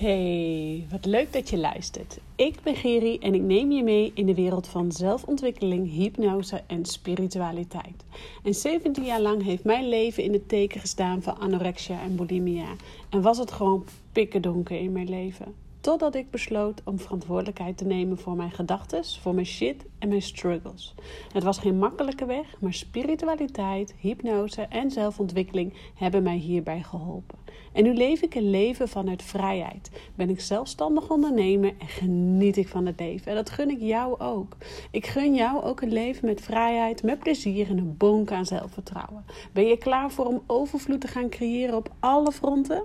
Hey, wat leuk dat je luistert. Ik ben Geri en ik neem je mee in de wereld van zelfontwikkeling, hypnose en spiritualiteit. En 17 jaar lang heeft mijn leven in het teken gestaan van anorexia en bulimia. En was het gewoon pikken donker in mijn leven. Totdat ik besloot om verantwoordelijkheid te nemen voor mijn gedachten, voor mijn shit en mijn struggles. Het was geen makkelijke weg, maar spiritualiteit, hypnose en zelfontwikkeling hebben mij hierbij geholpen. En nu leef ik een leven vanuit vrijheid. Ben ik zelfstandig ondernemer en geniet ik van het leven. En dat gun ik jou ook. Ik gun jou ook een leven met vrijheid, met plezier en een bonk aan zelfvertrouwen. Ben je klaar voor om overvloed te gaan creëren op alle fronten?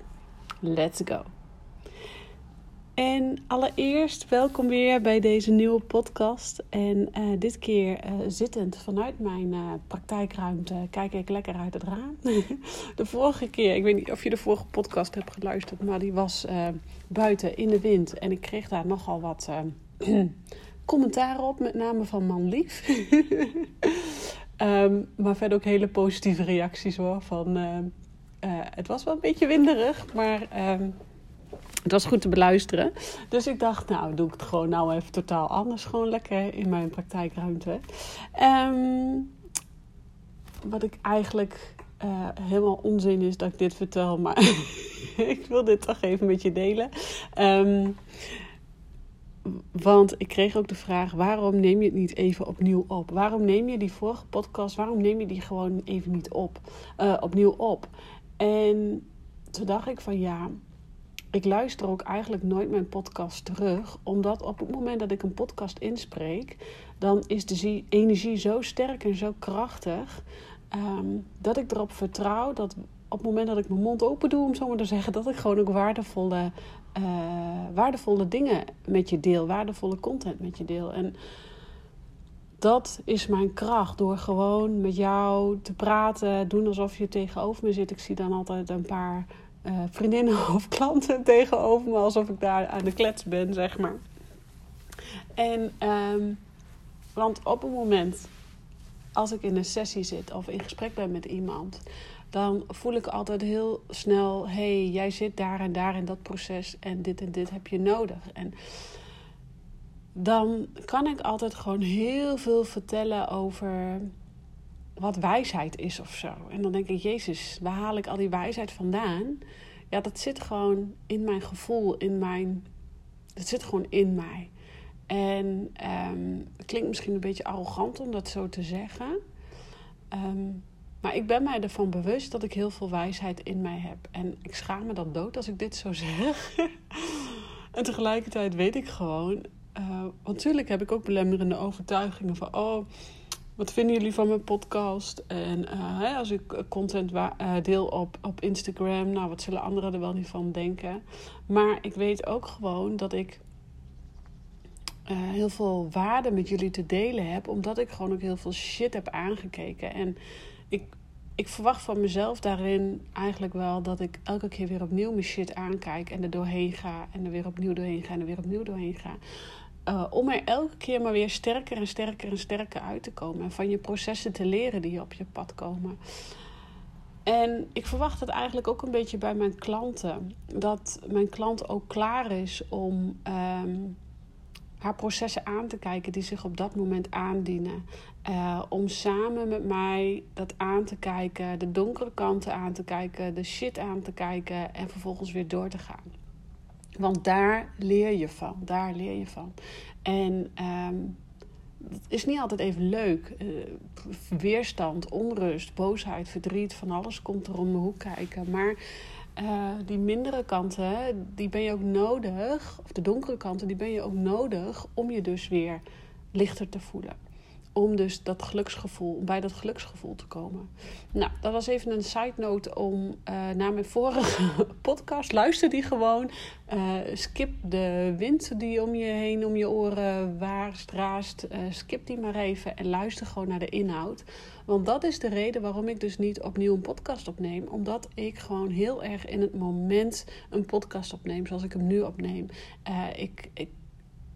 Let's go! En allereerst welkom weer bij deze nieuwe podcast. En uh, dit keer uh, zittend vanuit mijn uh, praktijkruimte kijk ik lekker uit het raam. de vorige keer, ik weet niet of je de vorige podcast hebt geluisterd, maar die was buiten in de wind. En ik kreeg daar nogal wat commentaar op, met name van man lief. um, maar verder ook hele positieve reacties hoor. Van, het was wel een beetje winderig, maar... Um, het was goed te beluisteren. Dus ik dacht, nou, doe ik het gewoon nou even totaal anders. Gewoon lekker in mijn praktijkruimte. Um, wat ik eigenlijk uh, helemaal onzin is dat ik dit vertel. Maar ik wil dit toch even met je delen. Um, want ik kreeg ook de vraag: waarom neem je het niet even opnieuw op? Waarom neem je die vorige podcast, waarom neem je die gewoon even niet op? Uh, opnieuw op? En toen dacht ik van ja, ik luister ook eigenlijk nooit mijn podcast terug, omdat op het moment dat ik een podcast inspreek, dan is de energie zo sterk en zo krachtig ehm, dat ik erop vertrouw dat op het moment dat ik mijn mond open doe, om zo maar te zeggen, dat ik gewoon ook waardevolle, uh, waardevolle dingen met je deel, waardevolle content met je deel. En dat is mijn kracht. Door gewoon met jou te praten, doen alsof je tegenover me zit. Ik zie dan altijd een paar uh, vriendinnen of klanten tegenover me alsof ik daar aan de klets ben, zeg maar. En, um, want op een moment als ik in een sessie zit of in gesprek ben met iemand, dan voel ik altijd heel snel: hey, jij zit daar en daar in dat proces en dit en dit heb je nodig. En dan kan ik altijd gewoon heel veel vertellen over wat wijsheid is of zo. En dan denk ik, Jezus, waar haal ik al die wijsheid vandaan? Ja, dat zit gewoon in mijn gevoel, in mijn. Dat zit gewoon in mij. En um, het klinkt misschien een beetje arrogant om dat zo te zeggen. Um, maar ik ben mij ervan bewust dat ik heel veel wijsheid in mij heb. En ik schaam me dan dood als ik dit zo zeg. en tegelijkertijd weet ik gewoon. Uh, want natuurlijk heb ik ook belemmerende overtuigingen van. Oh, wat vinden jullie van mijn podcast? En uh, als ik content uh, deel op, op Instagram, nou, wat zullen anderen er wel niet van denken? Maar ik weet ook gewoon dat ik uh, heel veel waarde met jullie te delen heb, omdat ik gewoon ook heel veel shit heb aangekeken. En ik, ik verwacht van mezelf daarin eigenlijk wel dat ik elke keer weer opnieuw mijn shit aankijk en er doorheen ga. En er weer opnieuw doorheen ga en er weer opnieuw doorheen ga. Uh, om er elke keer maar weer sterker en sterker en sterker uit te komen. En van je processen te leren die op je pad komen. En ik verwacht het eigenlijk ook een beetje bij mijn klanten. Dat mijn klant ook klaar is om um, haar processen aan te kijken die zich op dat moment aandienen. Uh, om samen met mij dat aan te kijken, de donkere kanten aan te kijken, de shit aan te kijken en vervolgens weer door te gaan. Want daar leer je van. Daar leer je van. En um, het is niet altijd even leuk. Uh, weerstand, onrust, boosheid, verdriet, van alles komt er om de hoek kijken. Maar uh, die mindere kanten, die ben je ook nodig. Of de donkere kanten, die ben je ook nodig om je dus weer lichter te voelen om dus dat geluksgevoel, bij dat geluksgevoel te komen. Nou, dat was even een side note om uh, naar mijn vorige podcast. Luister die gewoon. Uh, skip de wind die om je heen, om je oren waarst, raast. Uh, skip die maar even en luister gewoon naar de inhoud. Want dat is de reden waarom ik dus niet opnieuw een podcast opneem. Omdat ik gewoon heel erg in het moment een podcast opneem zoals ik hem nu opneem. ik... ik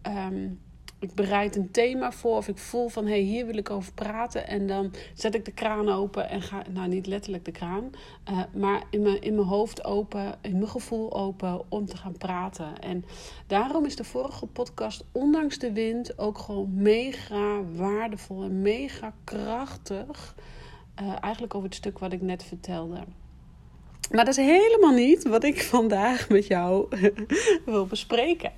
um, ik bereid een thema voor of ik voel van hé, hey, hier wil ik over praten. En dan zet ik de kraan open en ga, nou niet letterlijk de kraan, uh, maar in mijn, in mijn hoofd open, in mijn gevoel open om te gaan praten. En daarom is de vorige podcast, ondanks de wind, ook gewoon mega waardevol en mega krachtig. Uh, eigenlijk over het stuk wat ik net vertelde. Maar dat is helemaal niet wat ik vandaag met jou wil bespreken.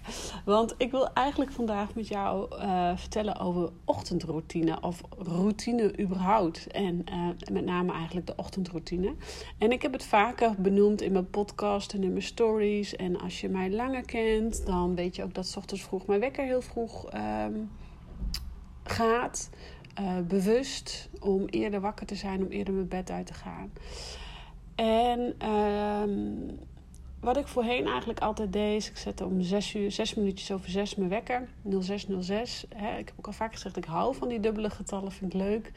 Want ik wil eigenlijk vandaag met jou uh, vertellen over ochtendroutine of routine überhaupt. En uh, met name eigenlijk de ochtendroutine. En ik heb het vaker benoemd in mijn podcast en in mijn stories. En als je mij langer kent, dan weet je ook dat s ochtends vroeg mijn wekker heel vroeg um, gaat. Uh, bewust om eerder wakker te zijn, om eerder mijn bed uit te gaan. En um, wat ik voorheen eigenlijk altijd deed, ik zette om zes uur, zes minuutjes over zes mijn wekker. 0606. Hè. Ik heb ook al vaak gezegd, ik hou van die dubbele getallen, vind ik leuk.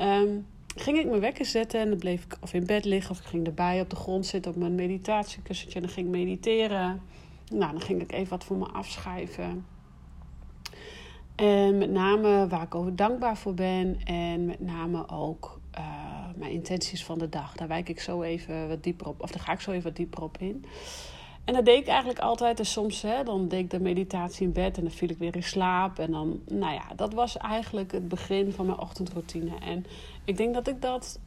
Um, ging ik mijn wekker zetten en dan bleef ik of in bed liggen of ik ging erbij op de grond zitten op mijn meditatiekussentje en dan ging ik mediteren. Nou, dan ging ik even wat voor me afschrijven. En met name waar ik over dankbaar voor ben en met name ook uh, mijn intenties van de dag. Daar wijk ik zo even wat dieper op, of daar ga ik zo even wat dieper op in. En dat deed ik eigenlijk altijd. En soms hè, dan deed ik de meditatie in bed en dan viel ik weer in slaap. En dan, nou ja, dat was eigenlijk het begin van mijn ochtendroutine. En ik denk dat ik dat,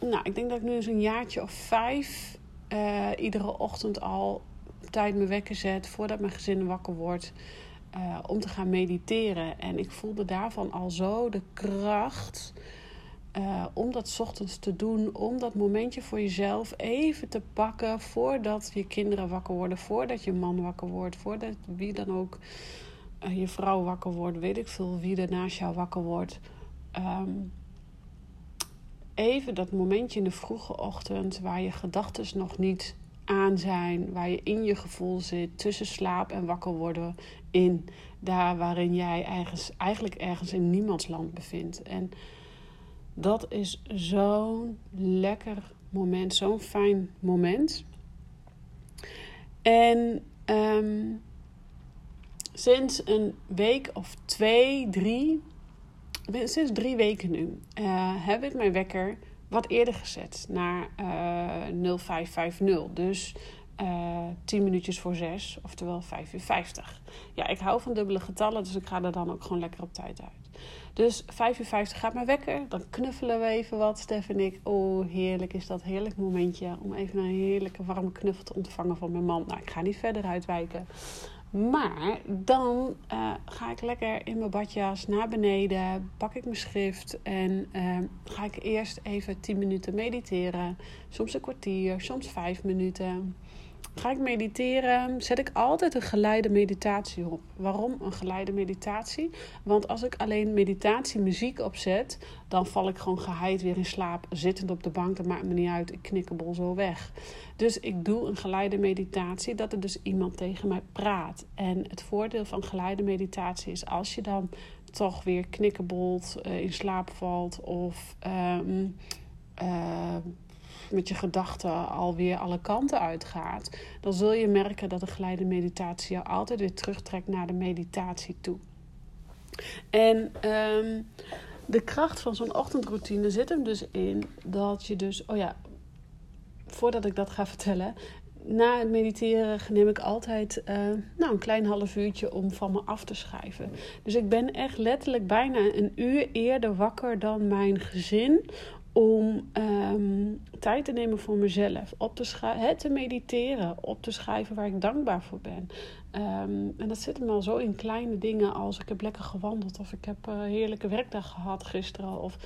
nou, ik denk dat ik nu eens een jaartje of vijf uh, iedere ochtend al tijd me wekker zet voordat mijn gezin wakker wordt. Uh, om te gaan mediteren. En ik voelde daarvan al zo de kracht uh, om dat ochtends te doen, om dat momentje voor jezelf even te pakken voordat je kinderen wakker worden, voordat je man wakker wordt, voordat wie dan ook uh, je vrouw wakker wordt, weet ik veel wie er naast jou wakker wordt. Um, even dat momentje in de vroege ochtend waar je gedachten nog niet aan zijn, waar je in je gevoel zit, tussen slaap en wakker worden in, daar waarin jij ergens, eigenlijk ergens in niemands land bevindt. En dat is zo'n lekker moment, zo'n fijn moment. En um, sinds een week of twee, drie, sinds drie weken nu, uh, heb ik mijn wekker wat eerder gezet naar uh, 0550. Dus uh, 10 minuutjes voor 6, oftewel 5 uur 50. Ja, ik hou van dubbele getallen, dus ik ga er dan ook gewoon lekker op tijd uit. Dus 5 uur 50 gaat mijn wekker. Dan knuffelen we even wat, Stef en ik. Oh, heerlijk is dat. Heerlijk momentje om even een heerlijke warme knuffel te ontvangen van mijn man. Nou, ik ga niet verder uitwijken. Maar dan uh, ga ik lekker in mijn badjas naar beneden, pak ik mijn schrift en uh, ga ik eerst even 10 minuten mediteren. Soms een kwartier, soms 5 minuten. Ga ik mediteren, zet ik altijd een geleide meditatie op. Waarom een geleide meditatie? Want als ik alleen meditatie muziek opzet, dan val ik gewoon geheid weer in slaap, zittend op de bank. Dat maakt me niet uit, ik knikkebol zo weg. Dus ik doe een geleide meditatie, dat er dus iemand tegen mij praat. En het voordeel van geleide meditatie is als je dan toch weer knikkebolt, uh, in slaap valt of... Um, uh, met je gedachten alweer alle kanten uitgaat, dan zul je merken dat de geleide meditatie jou altijd weer terugtrekt naar de meditatie toe. En um, de kracht van zo'n ochtendroutine zit hem dus in dat je dus, oh ja, voordat ik dat ga vertellen, na het mediteren neem ik altijd uh, nou, een klein half uurtje om van me af te schrijven. Dus ik ben echt letterlijk bijna een uur eerder wakker dan mijn gezin om um, tijd te nemen voor mezelf, op te, schrijven, te mediteren, op te schrijven waar ik dankbaar voor ben. Um, en dat zit hem al zo in kleine dingen als ik heb lekker gewandeld of ik heb een heerlijke werkdag gehad gisteren. Of,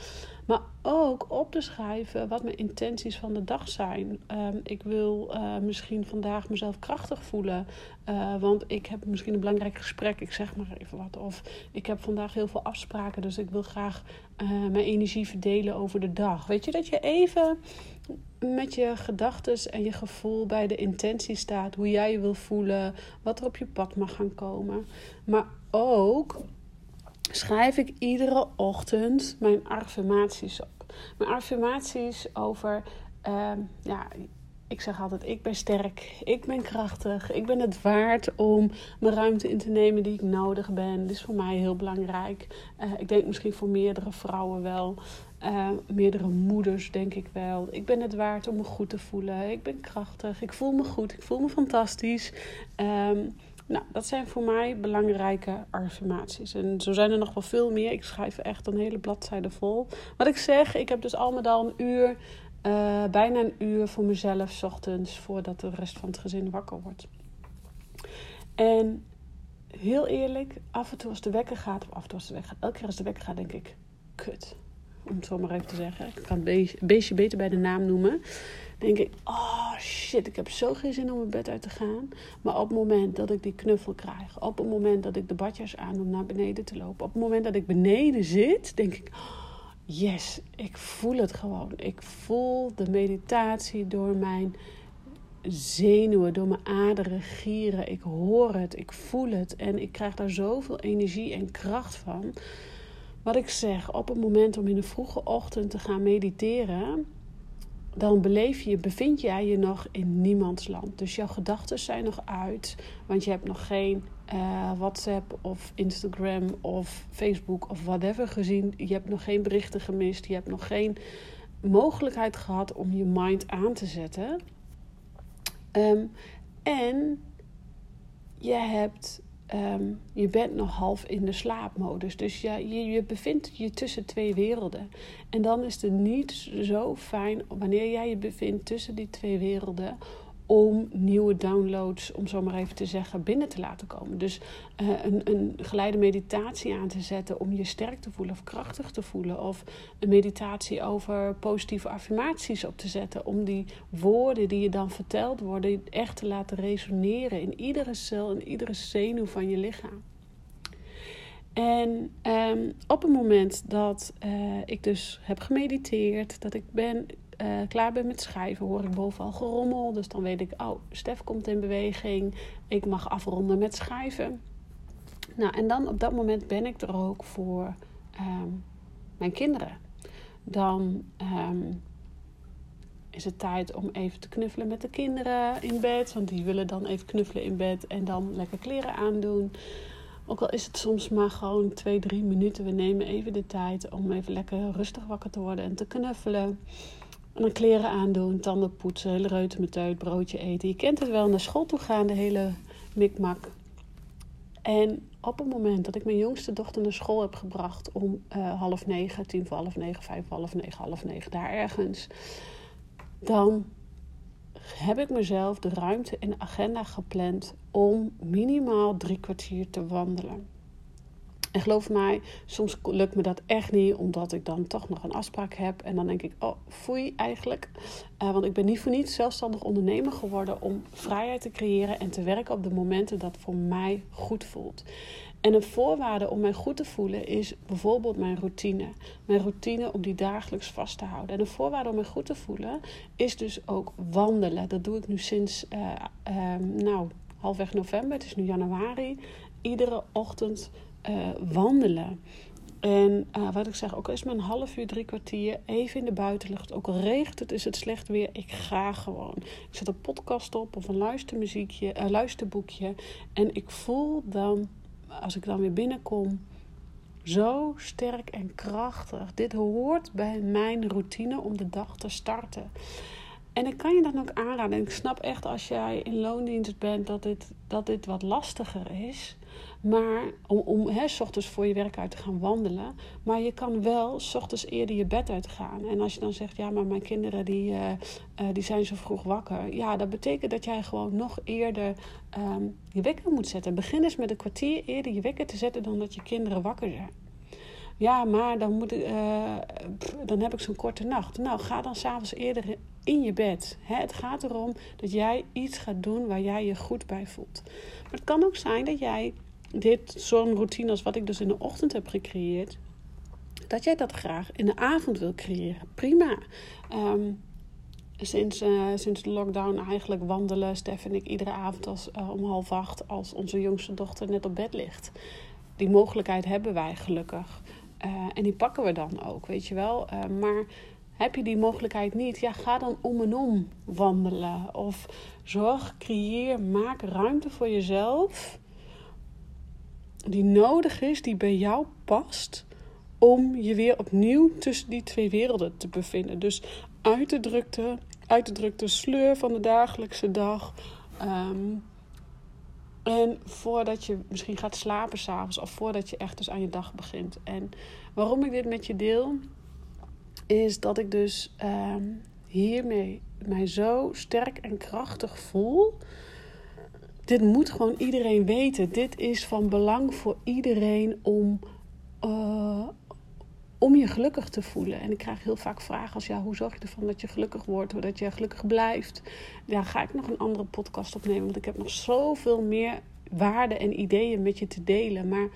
maar ook op te schrijven wat mijn intenties van de dag zijn. Um, ik wil uh, misschien vandaag mezelf krachtig voelen, uh, want ik heb misschien een belangrijk gesprek, ik zeg maar even wat. Of ik heb vandaag heel veel afspraken, dus ik wil graag uh, mijn energie verdelen over de dag. Weet je, dat je even met je gedachten en je gevoel bij de intentie staat. Hoe jij je wil voelen, wat er op je pad mag gaan komen. Maar ook schrijf ik iedere ochtend mijn affirmaties op. Mijn affirmaties over uh, ja, ik zeg altijd: ik ben sterk, ik ben krachtig, ik ben het waard om mijn ruimte in te nemen die ik nodig ben. Dit is voor mij heel belangrijk. Uh, ik denk misschien voor meerdere vrouwen wel. Uh, meerdere moeders, denk ik wel. Ik ben het waard om me goed te voelen. Ik ben krachtig. Ik voel me goed. Ik voel me fantastisch. Um, nou, dat zijn voor mij belangrijke affirmaties. En zo zijn er nog wel veel meer. Ik schrijf echt een hele bladzijde vol. Wat ik zeg, ik heb dus al met al een uur, uh, bijna een uur voor mezelf, s ochtends, voordat de rest van het gezin wakker wordt. En heel eerlijk, af en toe als de wekker gaat, of af en toe als de wekker gaat, elke keer als de wekker gaat, denk ik, kut. Om het zo maar even te zeggen. Ik kan het beestje beter bij de naam noemen denk ik, oh shit, ik heb zo geen zin om mijn bed uit te gaan. Maar op het moment dat ik die knuffel krijg, op het moment dat ik de badjas aan om naar beneden te lopen, op het moment dat ik beneden zit, denk ik, yes, ik voel het gewoon. Ik voel de meditatie door mijn zenuwen, door mijn aderen gieren. Ik hoor het, ik voel het en ik krijg daar zoveel energie en kracht van. Wat ik zeg, op het moment om in de vroege ochtend te gaan mediteren, dan beleef je, bevind jij je nog in niemands land. Dus jouw gedachten zijn nog uit, want je hebt nog geen uh, WhatsApp of Instagram of Facebook of whatever gezien. Je hebt nog geen berichten gemist. Je hebt nog geen mogelijkheid gehad om je mind aan te zetten. Um, en je hebt Ehm, je bent nog half in de slaapmodus. Dus je, je, je bevindt je tussen twee werelden. En dan is het niet zo fijn wanneer jij je bevindt tussen die twee werelden om nieuwe downloads, om zo maar even te zeggen, binnen te laten komen. Dus uh, een, een geleide meditatie aan te zetten om je sterk te voelen of krachtig te voelen. Of een meditatie over positieve affirmaties op te zetten. Om die woorden die je dan verteld worden echt te laten resoneren in iedere cel, in iedere zenuw van je lichaam. En um, op het moment dat uh, ik dus heb gemediteerd, dat ik ben uh, klaar ben met schrijven, hoor ik bovenal gerommel. Dus dan weet ik, oh, Stef komt in beweging. Ik mag afronden met schrijven. Nou, en dan op dat moment ben ik er ook voor um, mijn kinderen. Dan um, is het tijd om even te knuffelen met de kinderen in bed. Want die willen dan even knuffelen in bed en dan lekker kleren aandoen. Ook al is het soms maar gewoon twee, drie minuten. We nemen even de tijd om even lekker rustig wakker te worden en te knuffelen. En dan kleren aandoen, tanden poetsen, hele reutemeteut, broodje eten. Je kent het wel, naar school toe gaan, de hele mikmak. En op het moment dat ik mijn jongste dochter naar school heb gebracht om uh, half negen, tien voor half negen, vijf voor half negen, half negen, daar ergens, dan heb ik mezelf de ruimte de agenda gepland om minimaal drie kwartier te wandelen. En geloof mij, soms lukt me dat echt niet, omdat ik dan toch nog een afspraak heb. En dan denk ik, oh, foei eigenlijk. Uh, want ik ben niet voor niets zelfstandig ondernemer geworden om vrijheid te creëren en te werken op de momenten dat voor mij goed voelt. En een voorwaarde om mij goed te voelen is bijvoorbeeld mijn routine. Mijn routine om die dagelijks vast te houden. En een voorwaarde om mij goed te voelen is dus ook wandelen. Dat doe ik nu sinds, uh, nou, halfweg november. Het is nu januari. Iedere ochtend uh, wandelen. En uh, wat ik zeg, ook al is maar een half uur, drie kwartier, even in de buitenlucht. Ook al regent het, is het slecht weer, ik ga gewoon. Ik zet een podcast op of een luistermuziekje, uh, luisterboekje. En ik voel dan, als ik dan weer binnenkom, zo sterk en krachtig. Dit hoort bij mijn routine om de dag te starten. En ik kan je dan ook aanraden. En ik snap echt als jij in loondienst bent dat dit, dat dit wat lastiger is. Maar om, om hè, s ochtends voor je werk uit te gaan wandelen. Maar je kan wel s ochtends eerder je bed uitgaan. En als je dan zegt, ja, maar mijn kinderen die, uh, uh, die zijn zo vroeg wakker. Ja, dat betekent dat jij gewoon nog eerder um, je wekker moet zetten. Begin eens met een kwartier eerder je wekker te zetten dan dat je kinderen wakker zijn. Ja, maar dan, moet ik, uh, dan heb ik zo'n korte nacht. Nou, ga dan s'avonds eerder in je bed. Hè? Het gaat erom dat jij iets gaat doen waar jij je goed bij voelt. Maar het kan ook zijn dat jij dit, zo'n routine als wat ik dus in de ochtend heb gecreëerd, dat jij dat graag in de avond wil creëren. Prima. Um, sinds, uh, sinds de lockdown eigenlijk wandelen Stef en ik iedere avond als, uh, om half acht als onze jongste dochter net op bed ligt. Die mogelijkheid hebben wij gelukkig. Uh, en die pakken we dan ook, weet je wel. maar heb je die mogelijkheid niet, ja, ga dan om en om wandelen. Of zorg, creëer, maak ruimte voor jezelf die nodig is, die bij jou past, om je weer opnieuw tussen die twee werelden te bevinden. Dus uit de drukte, uit de drukte sleur van de dagelijkse dag. Ehm, en voordat je misschien gaat slapen s'avonds of voordat je echt dus aan je dag begint. En waarom ik dit met je deel, is dat ik dus um, hiermee mij zo sterk en krachtig voel. Dit moet gewoon iedereen weten. Dit is van belang voor iedereen om, uh, om je gelukkig te voelen. En ik krijg heel vaak vragen als ja, hoe zorg je ervan dat je gelukkig wordt, dat je gelukkig blijft. Daar ga ik nog een andere podcast opnemen, want ik heb nog zoveel meer waarden en ideeën met je te delen. Maar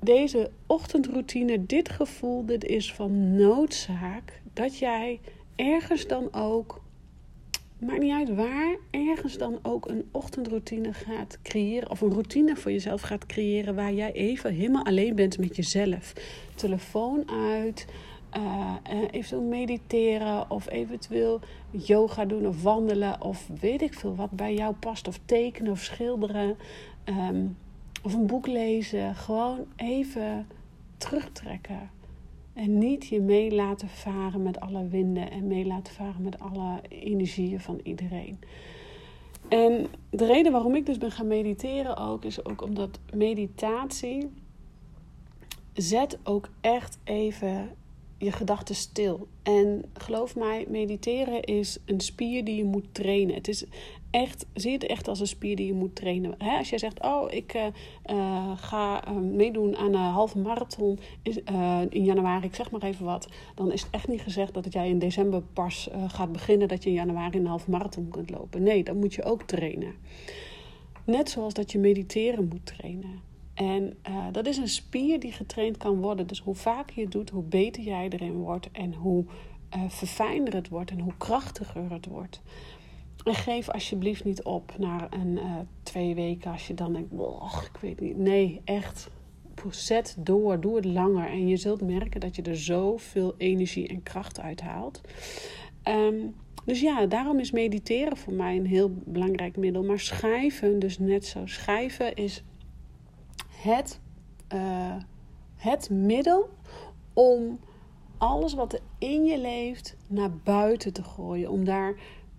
deze ochtendroutine, dit gevoel, dit is van noodzaak dat jij ergens dan ook, maakt niet uit waar, ergens dan ook een ochtendroutine gaat creëren. Of een routine voor jezelf gaat creëren waar jij even helemaal alleen bent met jezelf. Telefoon uit. Uh, eventueel mediteren of eventueel yoga doen of wandelen of weet ik veel wat bij jou past. Of tekenen of schilderen. Um, of een boek lezen. Gewoon even terugtrekken. En niet je mee laten varen met alle winden en mee laten varen met alle energieën van iedereen. En de reden waarom ik dus ben gaan mediteren ook, is ook omdat meditatie zet ook echt even je gedachten stil. En geloof mij, mediteren is een spier die je moet trainen. Het is echt, zie het echt als een spier die je moet trainen. als jij zegt, oh, ik uh, uh, ga uh, meedoen aan een halve marathon in januari, ik zeg maar even wat, dan is het echt niet gezegd dat jij in december pas gaat beginnen, dat je in januari een halve marathon kunt lopen. Nee, dat moet je ook trainen. Net zoals dat je mediteren moet trainen. En dat is een spier die getraind kan worden. Dus hoe vaker je het doet, hoe beter jij erin wordt en hoe verfijnder het wordt en hoe krachtiger het wordt. En geef alsjeblieft niet op na een uh, twee weken als je dan denkt, oh, ik weet niet. Nee, echt. Zet door, doe het langer. En je zult merken dat je er zoveel energie en kracht uit haalt. Um, dus ja, daarom is mediteren voor mij een heel belangrijk middel. Maar schrijven, dus net zo. Schrijven is het, uh, het middel om alles wat er in je leeft naar buiten te gooien. Om daar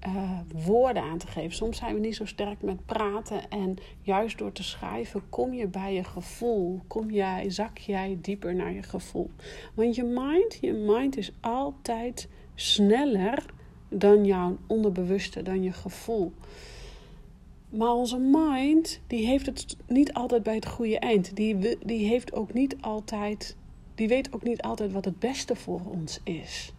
uh, woorden aan te geven. Soms zijn we niet zo sterk met praten en juist door te schrijven kom je bij je gevoel. Kom jij, zak jij dieper naar je gevoel. Want je mind, je mind is altijd sneller dan jouw onderbewuste, dan je gevoel. Maar onze mind, die heeft het niet altijd bij het goede eind. Die, die heeft ook niet altijd, die weet ook niet altijd wat het beste voor ons is.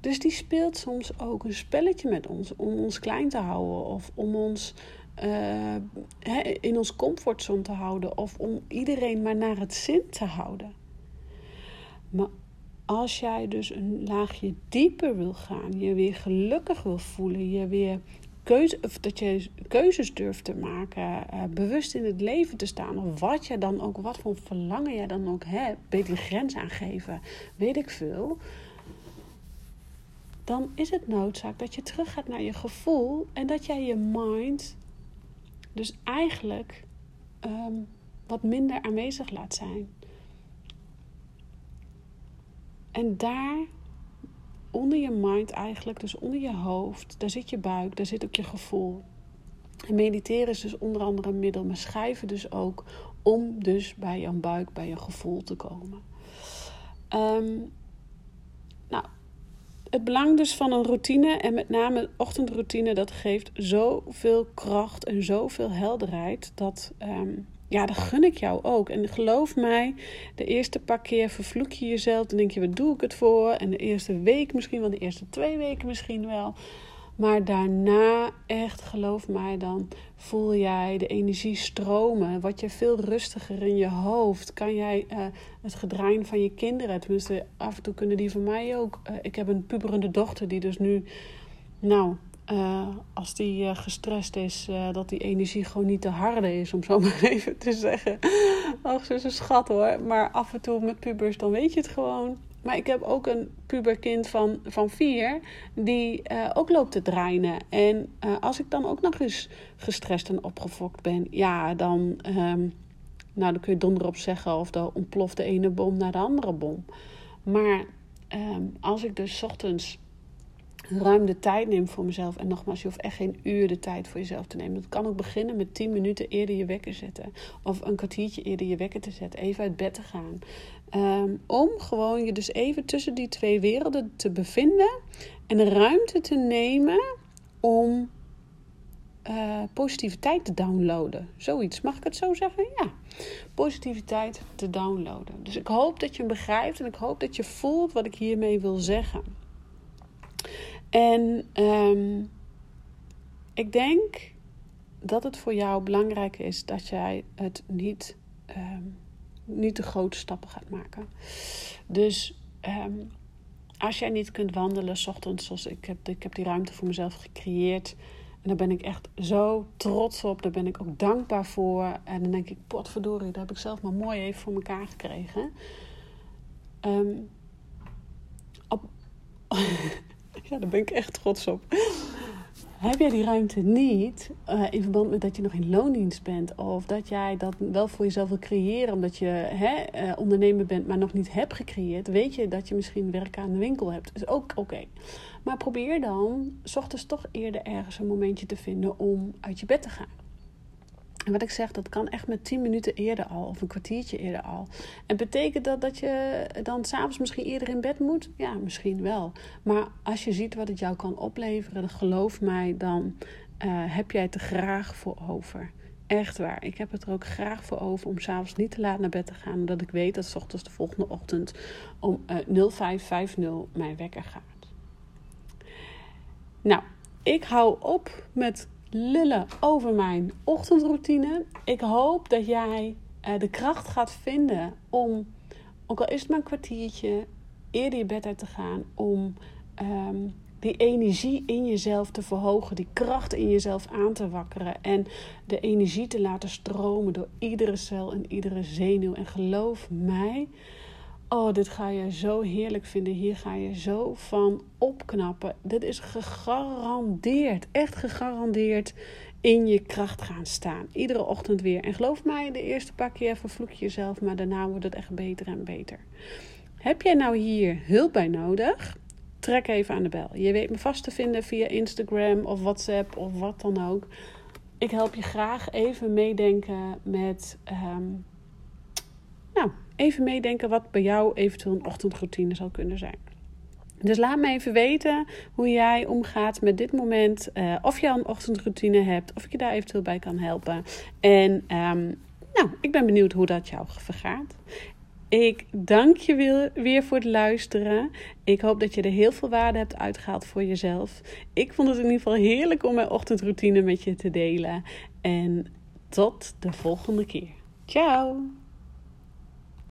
Dus die speelt soms ook een spelletje met ons om ons klein te houden of om ons uh, in ons comfortzone te houden of om iedereen maar naar het zin te houden. Maar als jij dus een laagje dieper wil gaan, je weer gelukkig wil voelen, je weer keuze, of dat je keuzes durft te maken, uh, bewust in het leven te staan, of wat je dan ook, wat voor verlangen jij dan ook hebt, beter grens aangeven, weet ik veel dan is het noodzaak dat je teruggaat naar je gevoel en dat jij je mind dus eigenlijk ehm, wat minder aanwezig laat zijn. En daar onder je mind eigenlijk, dus onder je hoofd, daar zit je buik, daar zit ook je gevoel. En mediteren is dus onder andere een middel, maar schrijven dus ook om dus bij je buik, bij je gevoel te komen. Um, nou, het belang dus van een routine en met name ochtendroutine, dat geeft zoveel kracht en zoveel helderheid. Dat, um, ja, dat gun ik jou ook. En geloof mij, de eerste paar keer vervloek je jezelf. Dan denk je, wat doe ik het voor? En de eerste week misschien wel, de eerste twee weken misschien wel. Maar daarna, echt geloof mij, dan voel jij de energie stromen. Wat je veel rustiger in je hoofd. Kan jij uh, het gedraaien van je kinderen. Tenminste, af en toe kunnen die van mij ook. Uh, ik heb een puberende dochter die dus nu. Nou, uh, als die gestrest is, dat die energie gewoon niet te harde is, om zo maar even te zeggen. Ach, ze is een schat hoor. Maar af en toe met pubers, dan weet je het gewoon Maar ik heb ook een puberkind van, van vier die ook loopt te draaien. En als ik dan ook nog eens gestrest en opgefokt ben, ja, dan, um, nou, dan kun je donder op zeggen of dan ontploft de ene bom naar de andere bom. Maar um, als ik dus ochtends ruim de tijd neem voor mezelf. En nogmaals, je hoeft echt geen uur de tijd voor jezelf te nemen. Het kan ook beginnen met 10 minuten eerder je wekker zetten. Of een kwartiertje eerder je wekker te zetten. Even uit bed te gaan. Um, om gewoon je dus even tussen die twee werelden te bevinden. En ruimte te nemen om uh, positiviteit te downloaden. Zoiets, mag ik het zo zeggen? Ja. Positiviteit te downloaden. Dus ik hoop dat je hem begrijpt en ik hoop dat je voelt wat ik hiermee wil zeggen. En um, ik denk dat het voor jou belangrijk is dat jij het niet, um, niet te grote stappen gaat maken. Dus um, als jij niet kunt wandelen, s ochtends, zoals ik heb, ik heb die ruimte voor mezelf gecreëerd. En daar ben ik echt zo trots op. Daar ben ik ook dankbaar voor. En dan denk ik, potverdorie, dat heb ik zelf maar mooi even voor elkaar gekregen. Um, op, Ja, daar ben ik echt trots op. Heb jij die ruimte niet, uh, in verband met dat je nog in loondienst bent, of dat jij dat wel voor jezelf wil creëren omdat je hè, uh, ondernemer bent, maar nog niet hebt gecreëerd, weet je dat je misschien werk aan de winkel hebt. Is ook oké. Maar probeer dan, s ochtends toch eerder ergens een momentje te vinden om uit je bed te gaan. En wat ik zeg, dat kan echt met 10 minuten eerder al, of een kwartiertje eerder al. En betekent dat dat je dan s'avonds misschien eerder in bed moet? Ja, misschien wel. Maar als je ziet wat het jou kan opleveren, geloof mij, dan uh, heb jij het er graag voor over. Echt waar. Ik heb het er ook graag voor over om s'avonds niet te laat naar bed te gaan. Omdat ik weet dat s ochtends de volgende ochtend om uh, eh, 0550 mijn wekker gaat. Nou, ik hou op met lullen over mijn ochtendroutine. Ik hoop dat jij uh, de kracht gaat vinden om, ook al is het maar een kwartiertje, eerder je bed uit te gaan. Om um, die energie in jezelf te verhogen, die kracht in jezelf aan te wakkeren. En de energie te laten stromen door iedere cel en iedere zenuw. En geloof mij Oh, dit ga je zo heerlijk vinden. Hier ga je zo van opknappen. Dit is gegarandeerd, echt gegarandeerd in je kracht gaan staan. Iedere ochtend weer. En geloof mij, de eerste paar keer vervloek je jezelf, maar daarna wordt het echt beter en beter. Heb jij nou hier hulp bij nodig? Trek even aan de bel. Je weet me vast te vinden via Instagram of WhatsApp of wat dan ook. Ik help je graag even meedenken met. Nou, even meedenken wat bij jou eventueel een ochtendroutine zal kunnen zijn. Dus laat me even weten hoe jij omgaat met dit moment. Uh, of je al een ochtendroutine hebt, of ik je daar eventueel bij kan helpen. En um, nou, ik ben benieuwd hoe dat jou vergaat. Ik dank je weer voor het luisteren. Ik hoop dat je er heel veel waarde hebt uitgehaald voor jezelf. Ik vond het in ieder geval heerlijk om mijn ochtendroutine met je te delen. En tot de volgende keer. Ciao!